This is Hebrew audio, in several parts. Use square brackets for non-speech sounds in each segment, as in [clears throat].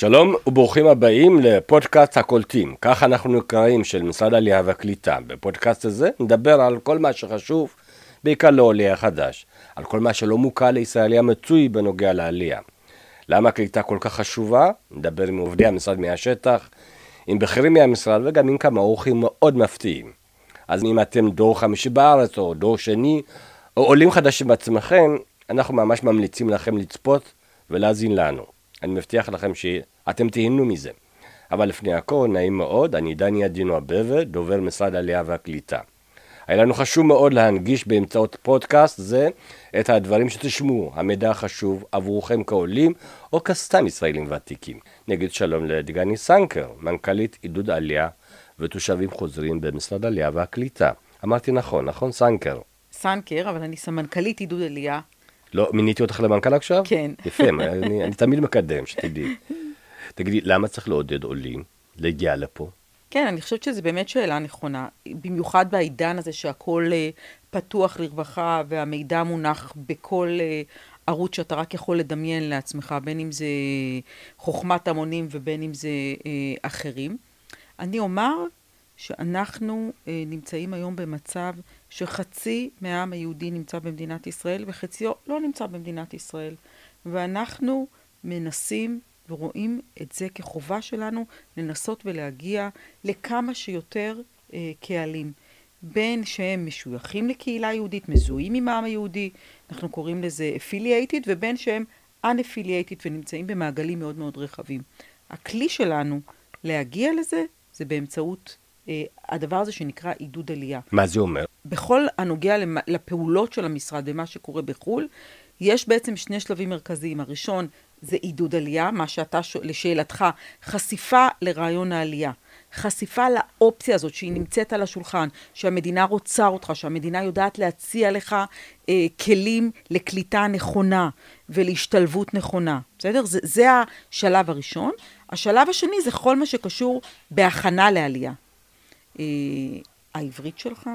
שלום וברוכים הבאים לפודקאסט הקולטים, כך אנחנו נקראים של משרד העלייה והקליטה. בפודקאסט הזה נדבר על כל מה שחשוב, בעיקר לעולה החדש, על כל מה שלא מוכר לישראלי המצוי בנוגע לעלייה. למה הקליטה כל כך חשובה? נדבר עם עובדי המשרד מהשטח, עם בכירים מהמשרד וגם עם כמה אורחים מאוד מפתיעים. אז אם אתם דור חמישי בארץ או דור שני, או עולים חדשים בעצמכם, אנחנו ממש ממליצים לכם לצפות ולהאזין לנו. אני מבטיח לכם שאתם תהנו מזה. אבל לפני הכל, נעים מאוד, אני דני אדינו אבבה, דובר משרד העלייה והקליטה. היה לנו חשוב מאוד להנגיש באמצעות פודקאסט זה את הדברים שתשמעו, המידע החשוב עבורכם כעולים או כסתם ישראלים ותיקים. נגיד שלום לדגני סנקר, מנכ"לית עידוד עלייה ותושבים חוזרים במשרד העלייה והקליטה. אמרתי נכון, נכון סנקר? סנקר, אבל אני סמנכ"לית עידוד עלייה לא, מיניתי אותך למנכ"ל עכשיו? כן. יפה, אני, אני תמיד מקדם, שתדעי. תגידי, למה צריך לעודד עולים להגיע לפה? כן, אני חושבת שזו באמת שאלה נכונה. במיוחד בעידן הזה שהכול אה, פתוח לרווחה והמידע מונח בכל אה, ערוץ שאתה רק יכול לדמיין לעצמך, בין אם זה חוכמת המונים ובין אם זה אה, אחרים. אני אומר שאנחנו אה, נמצאים היום במצב שחצי מהעם היהודי נמצא במדינת ישראל וחציו לא נמצא במדינת ישראל. ואנחנו מנסים ורואים את זה כחובה שלנו לנסות ולהגיע לכמה שיותר אה, קהלים. בין שהם משויכים לקהילה יהודית, מזוהים עם העם היהודי, אנחנו קוראים לזה affiliated, ובין שהם unaffiliated ונמצאים במעגלים מאוד מאוד רחבים. הכלי שלנו להגיע לזה זה באמצעות אה, הדבר הזה שנקרא עידוד עלייה. מה זה אומר? בכל הנוגע לפעולות של המשרד ומה שקורה בחו"ל, יש בעצם שני שלבים מרכזיים. הראשון זה עידוד עלייה, מה שאתה, לשאלתך, חשיפה לרעיון העלייה. חשיפה לאופציה הזאת שהיא נמצאת על השולחן, שהמדינה רוצה אותך, שהמדינה יודעת להציע לך אה, כלים לקליטה נכונה ולהשתלבות נכונה. בסדר? זה, זה השלב הראשון. השלב השני זה כל מה שקשור בהכנה לעלייה. אה, העברית שלך,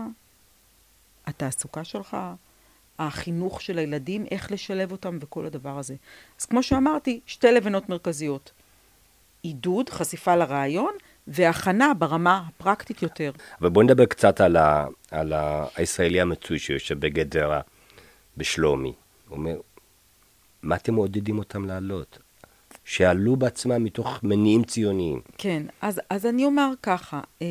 התעסוקה שלך, החינוך של הילדים, איך לשלב אותם וכל הדבר הזה. אז כמו שאמרתי, שתי לבנות מרכזיות. עידוד, חשיפה לרעיון, והכנה ברמה הפרקטית יותר. ובואו נדבר קצת על, ה, על ה, הישראלי המצוי שיושב בגדרה, בשלומי. הוא אומר, מה אתם מעודדים אותם לעלות? שעלו בעצמם מתוך מניעים ציוניים. כן, אז, אז אני אומר ככה, אה,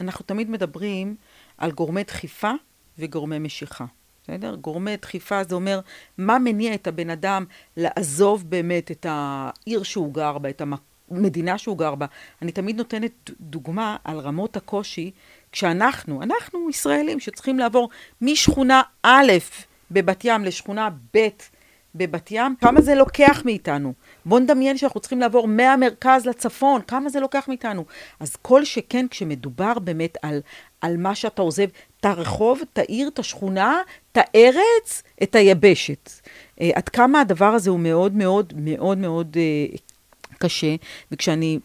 אנחנו תמיד מדברים על גורמי דחיפה וגורמי משיכה. בסדר? גורמי דחיפה זה אומר מה מניע את הבן אדם לעזוב באמת את העיר שהוא גר בה, את המדינה שהוא גר בה. אני תמיד נותנת דוגמה על רמות הקושי כשאנחנו, אנחנו ישראלים שצריכים לעבור משכונה א' בבת ים לשכונה ב' בבת ים, כמה זה לוקח מאיתנו. בואו נדמיין שאנחנו צריכים לעבור מהמרכז לצפון, כמה זה לוקח מאיתנו. אז כל שכן כשמדובר באמת על, על מה שאתה עוזב, את הרחוב, את העיר, את השכונה, את הארץ, את היבשת. Uh, עד כמה הדבר הזה הוא מאוד מאוד מאוד מאוד uh, קשה, וכשאני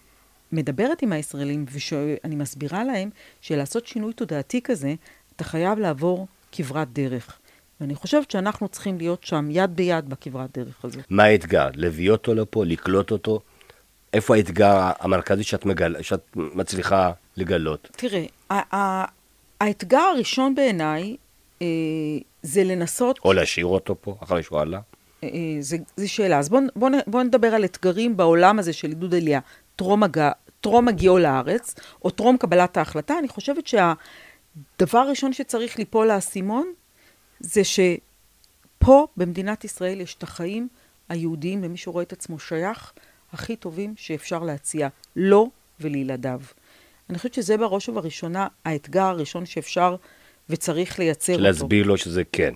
מדברת עם הישראלים ואני מסבירה להם שלעשות שינוי תודעתי כזה, אתה חייב לעבור כברת דרך. ואני חושבת שאנחנו צריכים להיות שם יד ביד בכברת דרך הזו. מה האתגר? להביא אותו לפה, לקלוט אותו? איפה האתגר המרכזי שאת, מגל... שאת מצליחה לגלות? תראה, האתגר הראשון בעיניי אה, זה לנסות... או להשאיר אותו פה אחרי שהוא עלה? אה, אה זו שאלה. אז בואו בוא, בוא נדבר על אתגרים בעולם הזה של עידוד עלייה, טרום, הגע, טרום הגיעו לארץ, או טרום קבלת ההחלטה. אני חושבת שהדבר הראשון שצריך ליפול לאסימון, זה שפה במדינת ישראל יש את החיים היהודיים למי שרואה את עצמו שייך, הכי טובים שאפשר להציע לו ולילדיו. אני חושבת שזה בראש ובראשונה האתגר הראשון שאפשר וצריך לייצר אותו. להסביר לו שזה כן.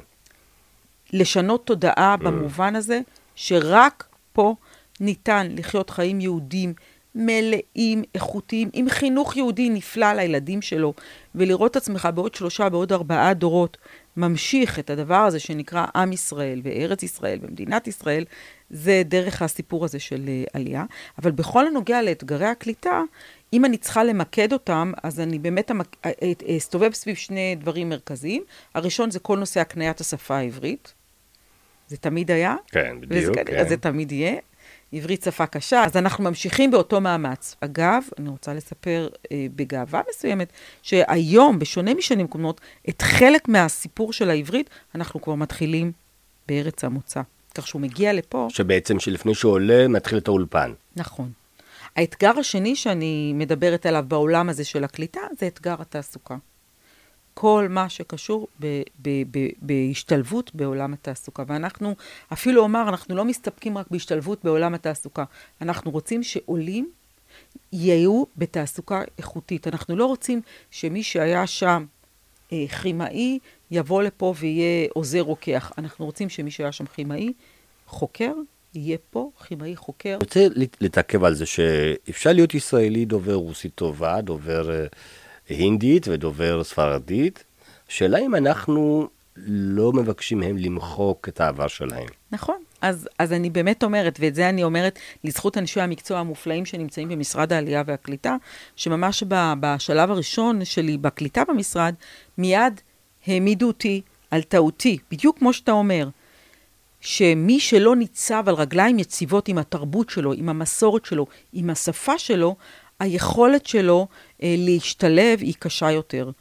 לשנות תודעה mm. במובן הזה, שרק פה ניתן לחיות חיים יהודיים מלאים, איכותיים, עם חינוך יהודי נפלא לילדים שלו, ולראות את עצמך בעוד שלושה, בעוד ארבעה דורות, ממשיך את הדבר הזה שנקרא עם ישראל וארץ ישראל ומדינת ישראל, זה דרך הסיפור הזה של אה, עלייה. אבל בכל הנוגע לאתגרי הקליטה, אם אני צריכה למקד אותם, אז אני באמת אה, אה, אסתובב סביב שני דברים מרכזיים. הראשון זה כל נושא הקניית השפה העברית. זה תמיד היה. כן, בדיוק. וזה כן. זה תמיד יהיה. עברית שפה קשה, אז אנחנו ממשיכים באותו מאמץ. אגב, אני רוצה לספר אה, בגאווה מסוימת, שהיום, בשונה משנים קודמות, את חלק מהסיפור של העברית, אנחנו כבר מתחילים בארץ המוצא. כך שהוא מגיע לפה... שבעצם שלפני שהוא עולה, מתחיל את האולפן. נכון. האתגר השני שאני מדברת עליו בעולם הזה של הקליטה, זה אתגר התעסוקה. כל מה שקשור ב- ב- ב- בהשתלבות בעולם התעסוקה. ואנחנו, אפילו אומר, אנחנו לא מסתפקים רק בהשתלבות בעולם התעסוקה. אנחנו רוצים שעולים יהיו בתעסוקה איכותית. אנחנו לא רוצים שמי שהיה שם אה, כימאי, יבוא לפה ויהיה עוזר רוקח. אנחנו רוצים שמי שהיה שם כימאי, חוקר, יהיה פה כימאי חוקר. אני רוצה להתעכב על זה שאפשר להיות ישראלי דובר רוסית טובה, דובר אה, הינדית ודובר ספרדית. השאלה אם אנחנו לא מבקשים מהם למחוק את העבר שלהם. נכון. אז, אז אני באמת אומרת, ואת זה אני אומרת לזכות אנשי המקצוע המופלאים שנמצאים במשרד העלייה והקליטה, שממש ב, בשלב הראשון שלי בקליטה במשרד, מיד העמידו אותי על טעותי, בדיוק כמו שאתה אומר. שמי שלא ניצב על רגליים יציבות עם התרבות שלו, עם המסורת שלו, עם השפה שלו, היכולת שלו אה, להשתלב היא קשה יותר.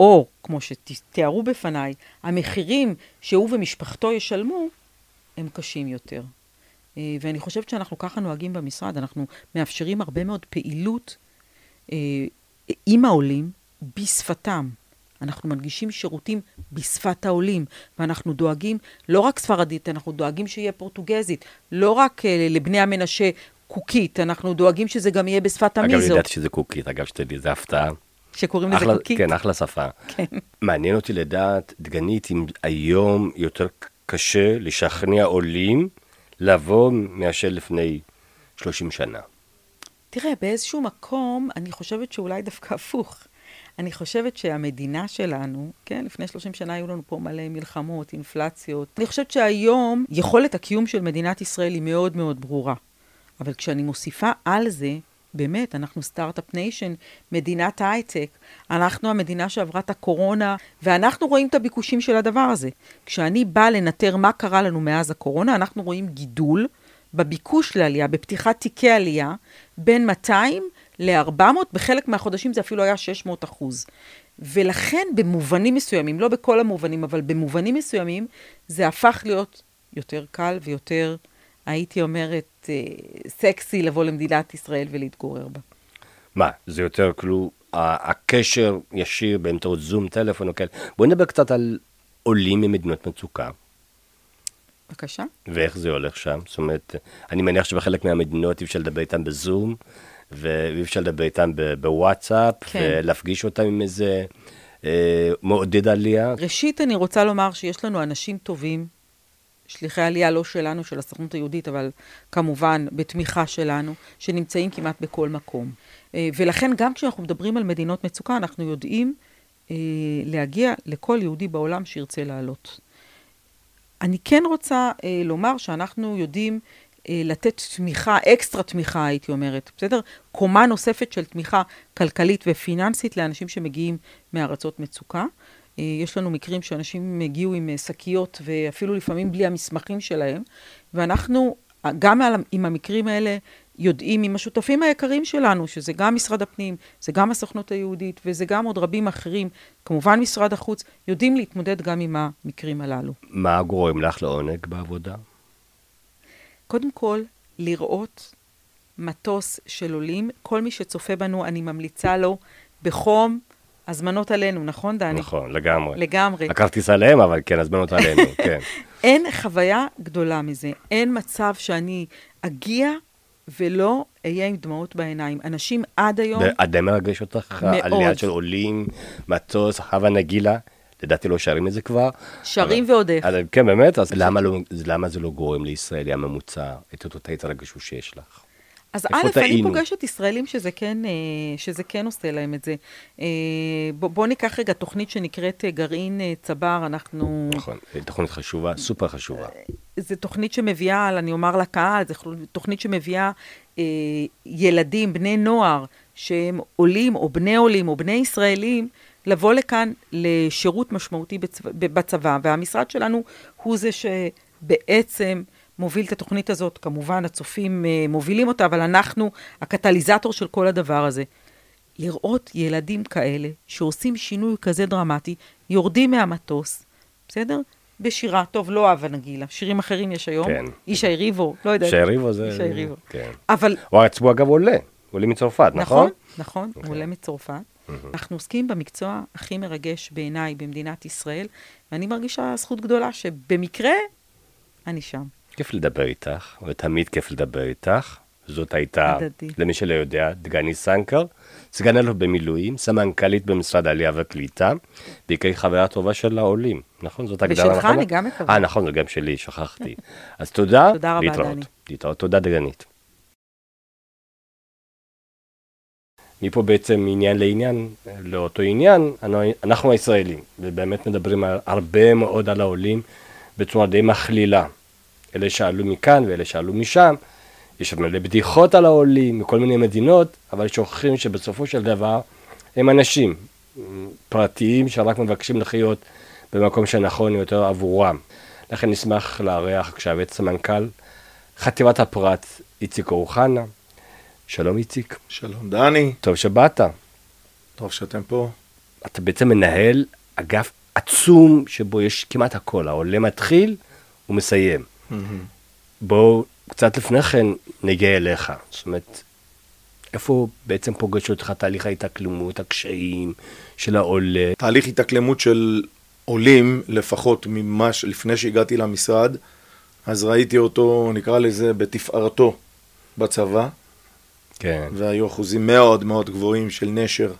או, כמו שתיארו בפניי, המחירים שהוא ומשפחתו ישלמו, הם קשים יותר. אה, ואני חושבת שאנחנו ככה נוהגים במשרד, אנחנו מאפשרים הרבה מאוד פעילות אה, עם העולים בשפתם. אנחנו מנגישים שירותים בשפת העולים, ואנחנו דואגים לא רק ספרדית, אנחנו דואגים שיהיה פורטוגזית, לא רק uh, לבני המנשה קוקית, אנחנו דואגים שזה גם יהיה בשפת המיזו. אגב, ידעתי שזה קוקית, אגב, שתדעי, זה הפתעה. שקוראים לזה קוקית? כן, אחלה שפה. כן. מעניין אותי לדעת, דגנית, אם היום יותר קשה לשכנע עולים לבוא מאשר לפני 30 שנה. תראה, באיזשהו מקום, אני חושבת שאולי דווקא הפוך. אני חושבת שהמדינה שלנו, כן, לפני 30 שנה היו לנו פה מלא מלחמות, אינפלציות. אני חושבת שהיום יכולת הקיום של מדינת ישראל היא מאוד מאוד ברורה. אבל כשאני מוסיפה על זה, באמת, אנחנו start-up nation, מדינת הייטק, אנחנו המדינה שעברה את הקורונה, ואנחנו רואים את הביקושים של הדבר הזה. כשאני באה לנטר מה קרה לנו מאז הקורונה, אנחנו רואים גידול בביקוש לעלייה, בפתיחת תיקי עלייה, בין 200 ל-400, בחלק מהחודשים זה אפילו היה 600 אחוז. ולכן במובנים מסוימים, לא בכל המובנים, אבל במובנים מסוימים, זה הפך להיות יותר קל ויותר, הייתי אומרת, אה, סקסי לבוא למדינת ישראל ולהתגורר בה. מה, זה יותר כאילו הקשר ישיר באמצעות זום, טלפון או כאלה. בואי נדבר קצת על עולים ממדינות מצוקה. בבקשה. ואיך זה הולך שם? זאת אומרת, אני מניח שבחלק מהמדינות אי אפשר לדבר איתם בזום, ואי אפשר לדבר איתם בוואטסאפ, כן. ולהפגיש אותם עם איזה אה, מעודד עלייה. ראשית, אני רוצה לומר שיש לנו אנשים טובים, שליחי עלייה לא שלנו, של הסוכנות היהודית, אבל כמובן בתמיכה שלנו, שנמצאים כמעט בכל מקום. אה, ולכן גם כשאנחנו מדברים על מדינות מצוקה, אנחנו יודעים אה, להגיע לכל יהודי בעולם שירצה לעלות. אני כן רוצה אה, לומר שאנחנו יודעים לתת תמיכה, אקסטרה תמיכה, הייתי אומרת, בסדר? קומה נוספת של תמיכה כלכלית ופיננסית לאנשים שמגיעים מארצות מצוקה. אה, יש לנו מקרים שאנשים הגיעו עם אה, שקיות ואפילו לפעמים בלי המסמכים שלהם, ואנחנו, גם עם המקרים האלה, יודעים עם השותפים היקרים שלנו, שזה גם משרד הפנים, זה גם הסוכנות היהודית וזה גם עוד רבים אחרים, כמובן משרד החוץ, יודעים להתמודד גם עם המקרים הללו. מה גורם לך לעונג בעבודה? קודם כל, לראות מטוס של עולים. כל מי שצופה בנו, אני ממליצה לו בחום הזמנות עלינו, נכון, דני? נכון, לגמרי. לגמרי. הכרטיס עליהם, אבל כן, הזמנות עלינו, [laughs] כן. אין חוויה גדולה מזה. אין מצב שאני אגיע ולא אהיה עם דמעות בעיניים. אנשים עד היום... עדיין מרגש אותך? מאוד. עלייה של עולים, מטוס, חווה נגילה? לדעתי לא שרים את זה כבר. שרים אבל, ועוד איך. כן, באמת? אז למה, לא, למה זה לא גורם לישראלי הממוצע את אותה התרגשות שיש לך? אז א', אני פוגשת ישראלים שזה כן, אה, שזה כן עושה להם את זה. אה, בוא, בוא ניקח רגע תוכנית שנקראת אה, גרעין צבר, אנחנו... נכון, תוכנית חשובה, סופר חשובה. זו תוכנית שמביאה, אני אומר לקהל, זו תוכנית שמביאה אה, ילדים, בני נוער, שהם עולים או בני עולים או בני ישראלים, לבוא לכאן לשירות משמעותי בצבא, בצבא, והמשרד שלנו הוא זה שבעצם מוביל את התוכנית הזאת, כמובן הצופים אה, מובילים אותה, אבל אנחנו הקטליזטור של כל הדבר הזה. לראות ילדים כאלה שעושים שינוי כזה דרמטי, יורדים מהמטוס, בסדר? בשירה, טוב, לא אהבה נגילה, שירים אחרים יש היום. כן. איש היריבו, לא יודעת. איש היריבו זה... איש היריבו. כן. אבל... הוא עצמו אגב עולה, עולה מצרפת, נכון? נכון, נכון, הוא אוקיי. עולה מצרפת. אנחנו עוסקים במקצוע הכי מרגש בעיניי במדינת ישראל, ואני מרגישה זכות גדולה שבמקרה אני שם. כיף לדבר איתך, ותמיד כיף לדבר איתך. זאת הייתה, הדדי. למי שלא יודע, דגני סנקר, סגן אלוף במילואים, סמנכ"לית במשרד העלייה והקליטה, בעיקר חברה טובה של העולים, נכון? זאת הגדרה ושלך נכונה? אני גם מקווה. אה, נכון, זה גם שלי, שכחתי. אז תודה, תודה רבה, להתראות. דני. להתראות, תודה דגנית. מפה בעצם מעניין לעניין, לאותו עניין, אנחנו הישראלים, ובאמת מדברים הרבה מאוד על העולים בצורה די מכלילה. אלה שעלו מכאן ואלה שעלו משם, יש מלא בדיחות על העולים מכל מיני מדינות, אבל שוכחים שבסופו של דבר הם אנשים פרטיים שרק מבקשים לחיות במקום שנכון יותר עבורם. לכן נשמח לארח עכשיו את סמנכ"ל חטיבת הפרט איציק אוחנה. שלום איציק, שלום דני, טוב שבאת. טוב שאתם פה. אתה בעצם מנהל אגף עצום שבו יש כמעט הכל, העולה מתחיל ומסיים. בואו קצת לפני כן נגיע אליך. זאת אומרת, איפה בעצם פוגש אותך תהליך ההתאקלמות, הקשיים של העולה? תהליך התאקלמות של עולים, לפחות ממה שלפני שהגעתי למשרד, אז ראיתי אותו, נקרא לזה, בתפארתו בצבא, כן, והיו אחוזים מאוד מאוד גבוהים של נשר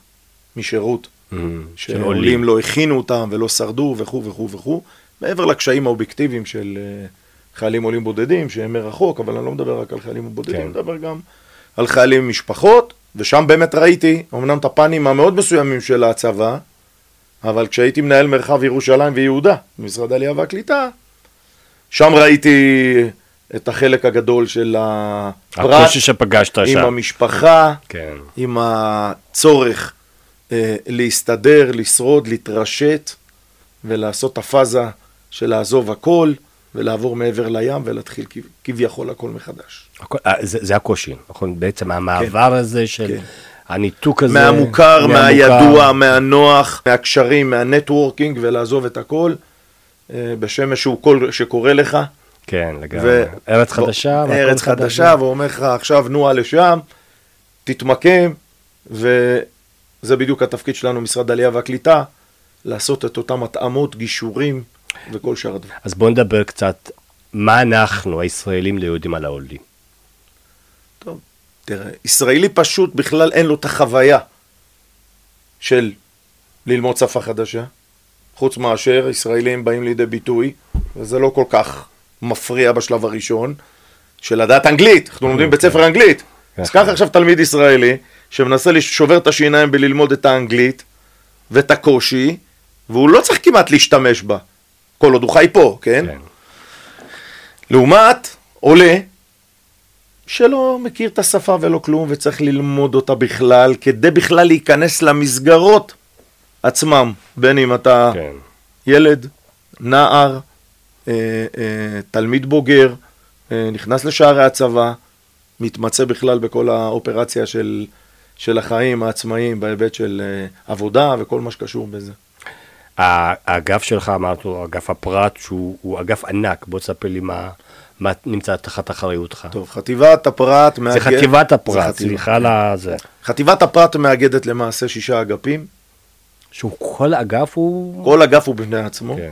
משירות, של שעולים עולים. לא הכינו אותם ולא שרדו וכו' וכו' וכו', מעבר לקשיים האובייקטיביים של אה, חיילים עולים בודדים, שהם מרחוק, אבל אני לא מדבר רק על חיילים בודדים, כן. אני מדבר גם על חיילים עם משפחות, ושם באמת ראיתי, אמנם את הפנים המאוד מסוימים של הצבא, אבל כשהייתי מנהל מרחב ירושלים ויהודה, במשרד העלייה והקליטה, שם ראיתי את החלק הגדול של הפרט הקושי שפגשת עם שם. המשפחה, כן, עם הצורך אה, להסתדר, לשרוד, להתרשת ולעשות את הפאזה של לעזוב הכל ולעבור מעבר לים ולהתחיל כב- כביכול הכל מחדש. הכל- אה, זה, זה הקושי, נכון? בעצם המעבר הזה של כן. הניתוק הזה. מהמוכר, מהמוכר. מהידוע, מהנוח, מהקשרים, מהנטוורקינג ולעזוב את הכל אה, בשמש שהוא קול שקורא לך. כן, לגמרי. ארץ חדשה, מקום ארץ חדש. חדשה, ואומר לך עכשיו נוע לשם, תתמקם, וזה בדיוק התפקיד שלנו, משרד העלייה והקליטה, לעשות את אותם התאמות, גישורים וכל שאר הדברים. אז בואו נדבר קצת, מה אנחנו, הישראלים, לא יודעים על העולים. טוב, תראה, ישראלי פשוט בכלל אין לו את החוויה של ללמוד שפה חדשה, חוץ מאשר ישראלים באים לידי ביטוי, וזה לא כל כך מפריע בשלב הראשון, של לדעת אנגלית, אנחנו לומדים בית ספר אנגלית. אז קח עכשיו תלמיד ישראלי, שמנסה לשובר את השיניים בללמוד את האנגלית, ואת הקושי, והוא לא צריך כמעט להשתמש בה, כל עוד הוא חי פה, כן? כן. לעומת עולה שלא מכיר את השפה ולא כלום וצריך ללמוד אותה בכלל כדי בכלל להיכנס למסגרות עצמם, בין אם אתה כן. ילד, נער, תלמיד בוגר, אה, נכנס לשערי הצבא, מתמצא בכלל בכל האופרציה של, של החיים העצמאיים בהיבט של אה, עבודה וכל מה שקשור בזה. האגף שלך, אמרת, הוא אגף הפרט, שהוא הוא אגף ענק. בוא תספר לי מה, מה נמצא תחת אחריותך. טוב, חטיבת הפרט... זה מאגד- חטיבת זה הפרט. סליחה על זה. חטיבת הפרט מאגדת למעשה שישה אגפים, שהוא כל אגף הוא... כל אגף הוא בפני עצמו. כן.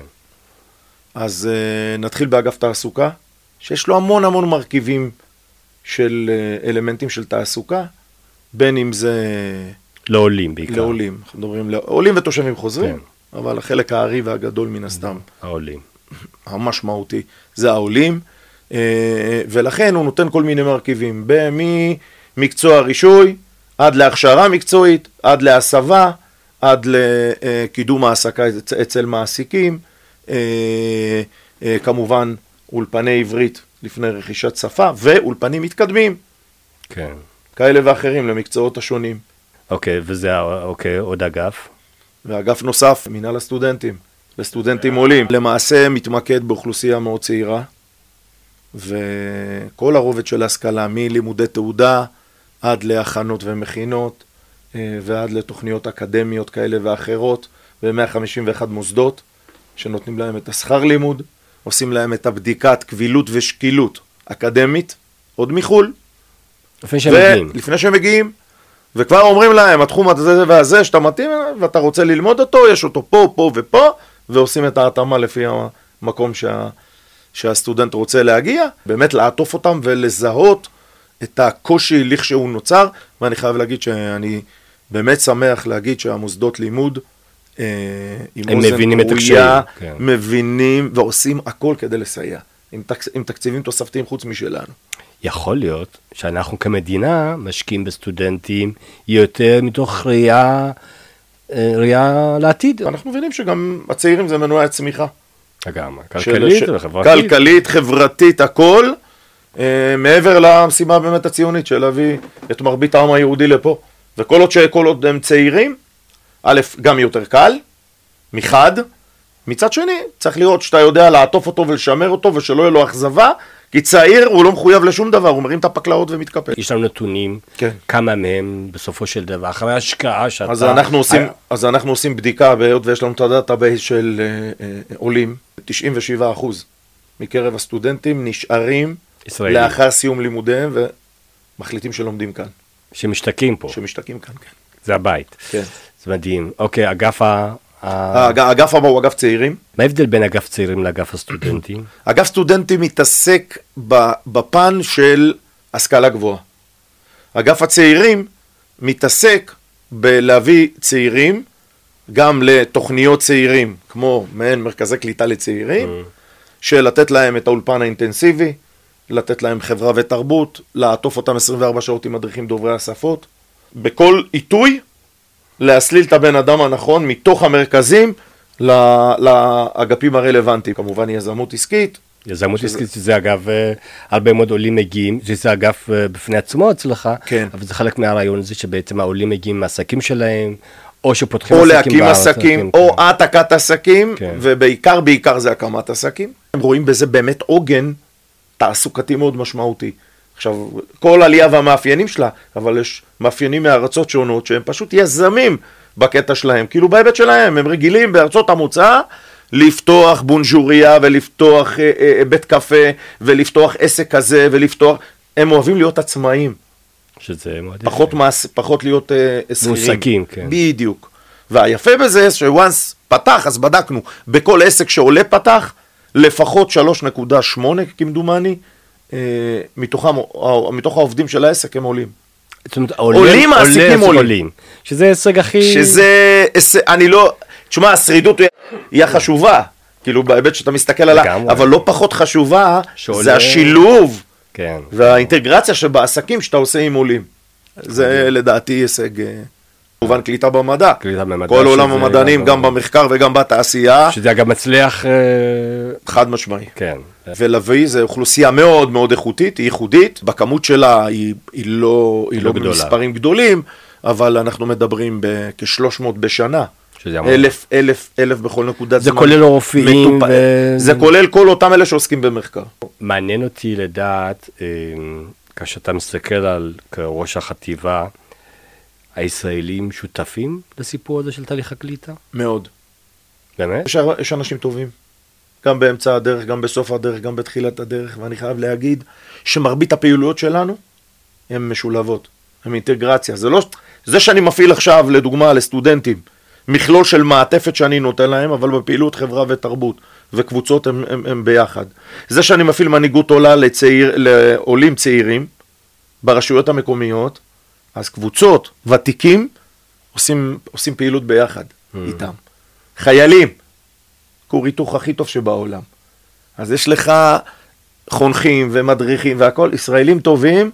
אז uh, נתחיל באגף תעסוקה, שיש לו המון המון מרכיבים של uh, אלמנטים של תעסוקה, בין אם זה לעולים בעיקר. לעולים, אנחנו מדברים לעולים ותושבים חוזרים, כן. אבל החלק הארי והגדול מן הסתם, העולים. [clears throat] המשמעותי, זה העולים, אה, ולכן הוא נותן כל מיני מרכיבים, ממקצוע רישוי, עד להכשרה מקצועית, עד להסבה, עד לקידום העסקה אצ- אצל מעסיקים, כמובן אולפני עברית לפני רכישת שפה, ואולפנים מתקדמים, כן. כאלה ואחרים למקצועות השונים. אוקיי, וזה, אוקיי, עוד אגף. ואגף נוסף, מינהל הסטודנטים, לסטודנטים עולים, למעשה מתמקד באוכלוסייה מאוד צעירה, וכל הרובד של ההשכלה, מלימודי תעודה עד להכנות ומכינות, אה, ועד לתוכניות אקדמיות כאלה ואחרות, ב-151 מוסדות, שנותנים להם את השכר לימוד, עושים להם את הבדיקת קבילות ושקילות אקדמית, עוד מחו"ל. לפני שהם מגיעים. לפני שהם מגיעים. וכבר אומרים להם, התחום הזה והזה שאתה מתאים ואתה רוצה ללמוד אותו, יש אותו פה, פה ופה, ועושים את ההתאמה לפי המקום שה, שהסטודנט רוצה להגיע. באמת לעטוף אותם ולזהות את הקושי לכשהוא נוצר, ואני חייב להגיד שאני באמת שמח להגיד שהמוסדות לימוד, הם מבינים את הקשיים, כן. מבינים ועושים הכל כדי לסייע, עם, תק, עם תקציבים תוספתיים חוץ משלנו. יכול להיות שאנחנו כמדינה משקיעים בסטודנטים יותר מתוך ראייה, אה, ראייה לעתיד. אנחנו מבינים שגם הצעירים זה מנועי הצמיחה. לגמרי, כלכלית של- וחברתית. כלכלית, חברתית, הכל, אה, מעבר למשימה באמת הציונית של להביא את מרבית העם היהודי לפה. וכל עוד, שכל עוד הם צעירים, א', גם יותר קל, מחד, מצד שני, צריך לראות שאתה יודע לעטוף אותו ולשמר אותו ושלא יהיה לו אכזבה, כי צעיר הוא לא מחויב לשום דבר, הוא מרים את הפקלאות ומתקפל. יש לנו נתונים, כן. כמה מהם בסופו של דבר, אחרי השקעה שאתה... אז אנחנו עושים, אה, אז אנחנו עושים בדיקה, היות ויש לנו את ה database של אה, אה, עולים, 97% מקרב הסטודנטים נשארים ישראלים. לאחר סיום לימודיהם ומחליטים שלומדים כאן, שמשתקעים פה, שמשתקעים כאן, כן. זה הבית. כן. זה מדהים. אוקיי, אגף ה... ה- האג- האגף הבא הוא אגף צעירים. מה ההבדל בין אגף צעירים לאגף הסטודנטים? אגף סטודנטים מתעסק בפן של השכלה גבוהה. אגף הצעירים מתעסק בלהביא צעירים גם לתוכניות צעירים, כמו מעין מרכזי קליטה לצעירים, של לתת להם את האולפן האינטנסיבי, לתת להם חברה ותרבות, לעטוף אותם 24 שעות עם מדריכים דוברי השפות. בכל עיתוי, להסליל את הבן אדם הנכון מתוך המרכזים לאגפים הרלוונטיים. כמובן יזמות עסקית, יזמות עסקית, שזה אגב, אה, הרבה מאוד עולים מגיעים, שזה אגף אה, בפני עצמו אצלך, כן. אבל זה חלק מהרעיון הזה שבעצם העולים מגיעים מהעסקים שלהם, או שפותחים או עסקים להקים בארץ, עסקים, כן, או כן. העתקת עסקים, כן. ובעיקר, בעיקר זה הקמת עסקים. הם רואים בזה באמת עוגן תעסוקתי מאוד משמעותי. עכשיו, כל עלייה והמאפיינים שלה, אבל יש מאפיינים מארצות שונות שהם פשוט יזמים בקטע שלהם. כאילו בהיבט שלהם, הם רגילים בארצות המוצא לפתוח בונז'וריה ולפתוח אה, אה, בית קפה ולפתוח עסק כזה ולפתוח... הם אוהבים להיות עצמאים. שזה מאוד פחות, יפה. מס, פחות להיות אה, שכירים. מועסקים, כן. בדיוק. והיפה בזה שוואנס פתח, אז בדקנו, בכל עסק שעולה פתח, לפחות 3.8 כמדומני, אה, מתוכם, אה, מתוך העובדים של העסק הם עולים. זאת אומרת, עולים, מעסיקים עולה, עולים. שזה הישג הכי... שזה, אני לא, תשמע, השרידות היא- החשובה, כאילו בהיבט שאתה מסתכל עליה. אבל לא פחות חשובה, שעולה- זה השילוב כן. והאינטגרציה שבעסקים שאתה עושה עם עולים. זה לדעתי הישג, אה, כמובן קליטה במדע. קליטה במדע, כל עולם המדענים, גם- גם במחקר וגם בתעשייה, שזה אגב מצליח, אה, חד משמעי. כן. ולביא זה אוכלוסייה מאוד מאוד איכותית, היא ייחודית, בכמות שלה היא, היא לא, היא לא לא. במספרים גדולים, אבל אנחנו מדברים בכ-300 בשנה. שזה המון. אלף, אלף, אלף בכל נקודת זה זמן. כולל רופאים מטופ- ו- זה כולל כל אותם אלה שעוסקים במחקר. מעניין אותי לדעת, אה, כאשר אתה מסתכל על כראש החטיבה, הישראלים שותפים לסיפור הזה של תהליך הקליטה? מאוד. באמת? יש, יש אנשים טובים, גם באמצע הדרך, גם בסוף הדרך, גם בתחילת הדרך, ואני חייב להגיד שמרבית הפעילויות שלנו הן משולבות, הן אינטגרציה. זה לא, זה שאני מפעיל עכשיו, לדוגמה, לסטודנטים, מכלול של מעטפת שאני נותן להם, אבל בפעילות חברה ותרבות וקבוצות הם, הם, הם ביחד. זה שאני מפעיל מנהיגות עולה לצעיר, לעולים צעירים ברשויות המקומיות, אז קבוצות, ותיקים, עושים, עושים פעילות ביחד איתם. חיילים, כור היתוך הכי טוב שבעולם. אז יש לך חונכים ומדריכים והכל, ישראלים טובים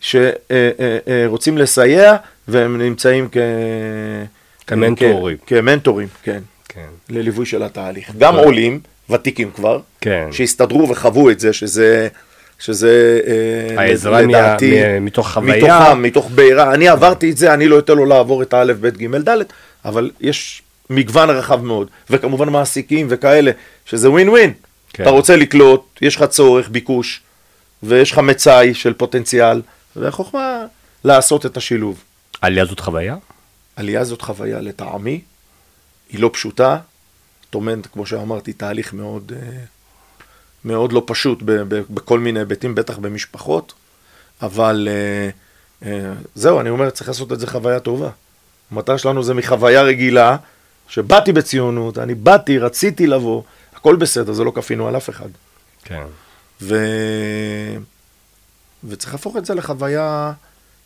שרוצים לסייע והם נמצאים כ... כמנטורים. כ- כמנטורים, כן, כן. לליווי של התהליך. גם עולים, ותיקים כבר, כן. שהסתדרו וחוו את זה, שזה... שזה אה, העזרה לדעתי, מה- מתוך חוויה. מתוכם, מתוך בעירה, אני עברתי את זה, אני לא אתן לו לעבור את האלף, בית, גימל, דלת, אבל יש מגוון רחב מאוד, וכמובן מעסיקים וכאלה, שזה ווין ווין. כן. אתה רוצה לקלוט, יש לך צורך, ביקוש, ויש לך מצאי של פוטנציאל, והחוכמה לעשות את השילוב. עלייה זאת חוויה? עלייה זאת חוויה לטעמי, היא לא פשוטה, טומנת, כמו שאמרתי, תהליך מאוד, אה, מאוד לא פשוט בכל מיני היבטים, בטח במשפחות, אבל אה, אה, זהו, אני אומר, צריך לעשות את זה חוויה טובה. המטרה שלנו זה מחוויה רגילה, שבאתי בציונות, אני באתי, רציתי לבוא, הכל בסדר, זה לא כפינו על אף אחד. כן. ו... וצריך להפוך את זה לחוויה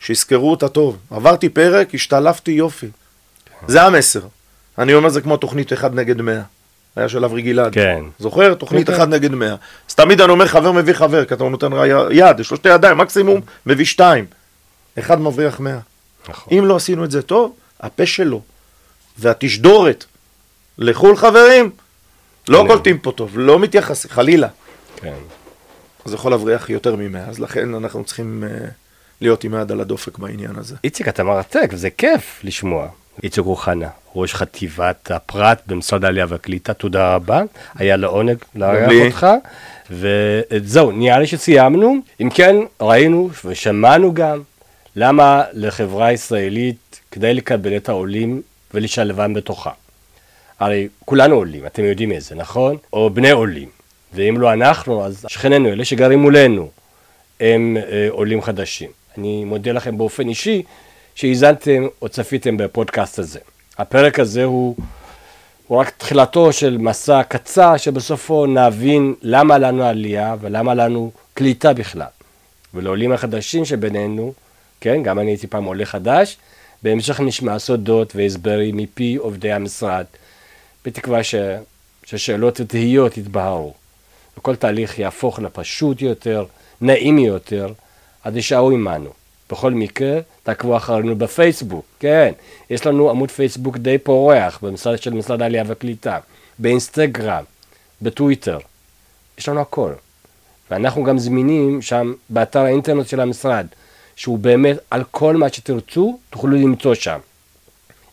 שיזכרו אותה טוב. עברתי פרק, השתלפתי יופי. זה המסר. אני אומר זה כמו תוכנית אחד נגד מאה. היה של אברי גלעד. כן. זוכר? תוכנית כן, אחד נגד מאה. אז תמיד אני אומר חבר מביא חבר, כי אתה נותן יד, יש לו שתי ידיים, מקסימום מביא שתיים. אחד מבריח מאה. נכון. אם לא עשינו את זה טוב, הפה שלו והתשדורת לחו"ל חברים, לא כן. קולטים פה טוב, לא מתייחסים, חלילה. כן. זה יכול להבריח יותר ממאה, אז לכן אנחנו צריכים uh, להיות עם היד על הדופק בעניין הזה. איציק, אתה מרתק, וזה כיף לשמוע. איציק אוחנה, ראש חטיבת הפרט במשרד העלייה והקליטה, תודה רבה. היה לעונג לארח. אותך. וזהו, נראה לי שסיימנו. אם כן, ראינו ושמענו גם למה לחברה הישראלית כדאי לקבל את העולים ולשלבם בתוכה. הרי כולנו עולים, אתם יודעים את זה, נכון? או בני עולים. ואם לא אנחנו, אז שכנינו, אלה שגרים מולנו, הם אה, עולים חדשים. אני מודה לכם באופן אישי שהאזנתם או צפיתם בפודקאסט הזה. הפרק הזה הוא, הוא רק תחילתו של מסע קצר שבסופו נבין למה לנו עלייה ולמה לנו קליטה בכלל. ולעולים החדשים שבינינו, כן, גם אני הייתי פעם עולה חדש, בהמשך נשמע סודות והסברים מפי עובדי המשרד, בתקווה ש, ששאלות ותהיות יתבהרו. וכל תהליך יהפוך לפשוט יותר, נעים יותר, אז תישארו עמנו. בכל מקרה, תעקבו אחרינו בפייסבוק, כן, יש לנו עמוד פייסבוק די פורח במשרד של משרד העלייה והקליטה, באינסטגרם, בטוויטר, יש לנו הכל. ואנחנו גם זמינים שם באתר האינטרנט של המשרד, שהוא באמת על כל מה שתרצו, תוכלו למצוא שם.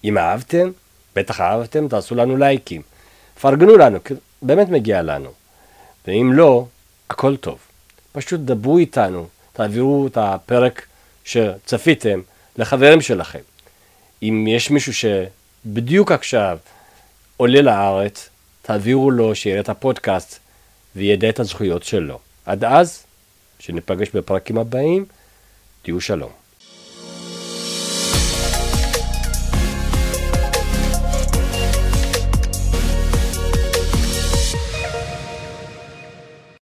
אם אהבתם, בטח אהבתם, תעשו לנו לייקים. פרגנו לנו, באמת מגיע לנו. ואם לא, הכל טוב. פשוט דברו איתנו, תעבירו את הפרק שצפיתם לחברים שלכם. אם יש מישהו שבדיוק עכשיו עולה לארץ, תעבירו לו שיראה את הפודקאסט וידע את הזכויות שלו. עד אז, שניפגש בפרקים הבאים, תהיו שלום.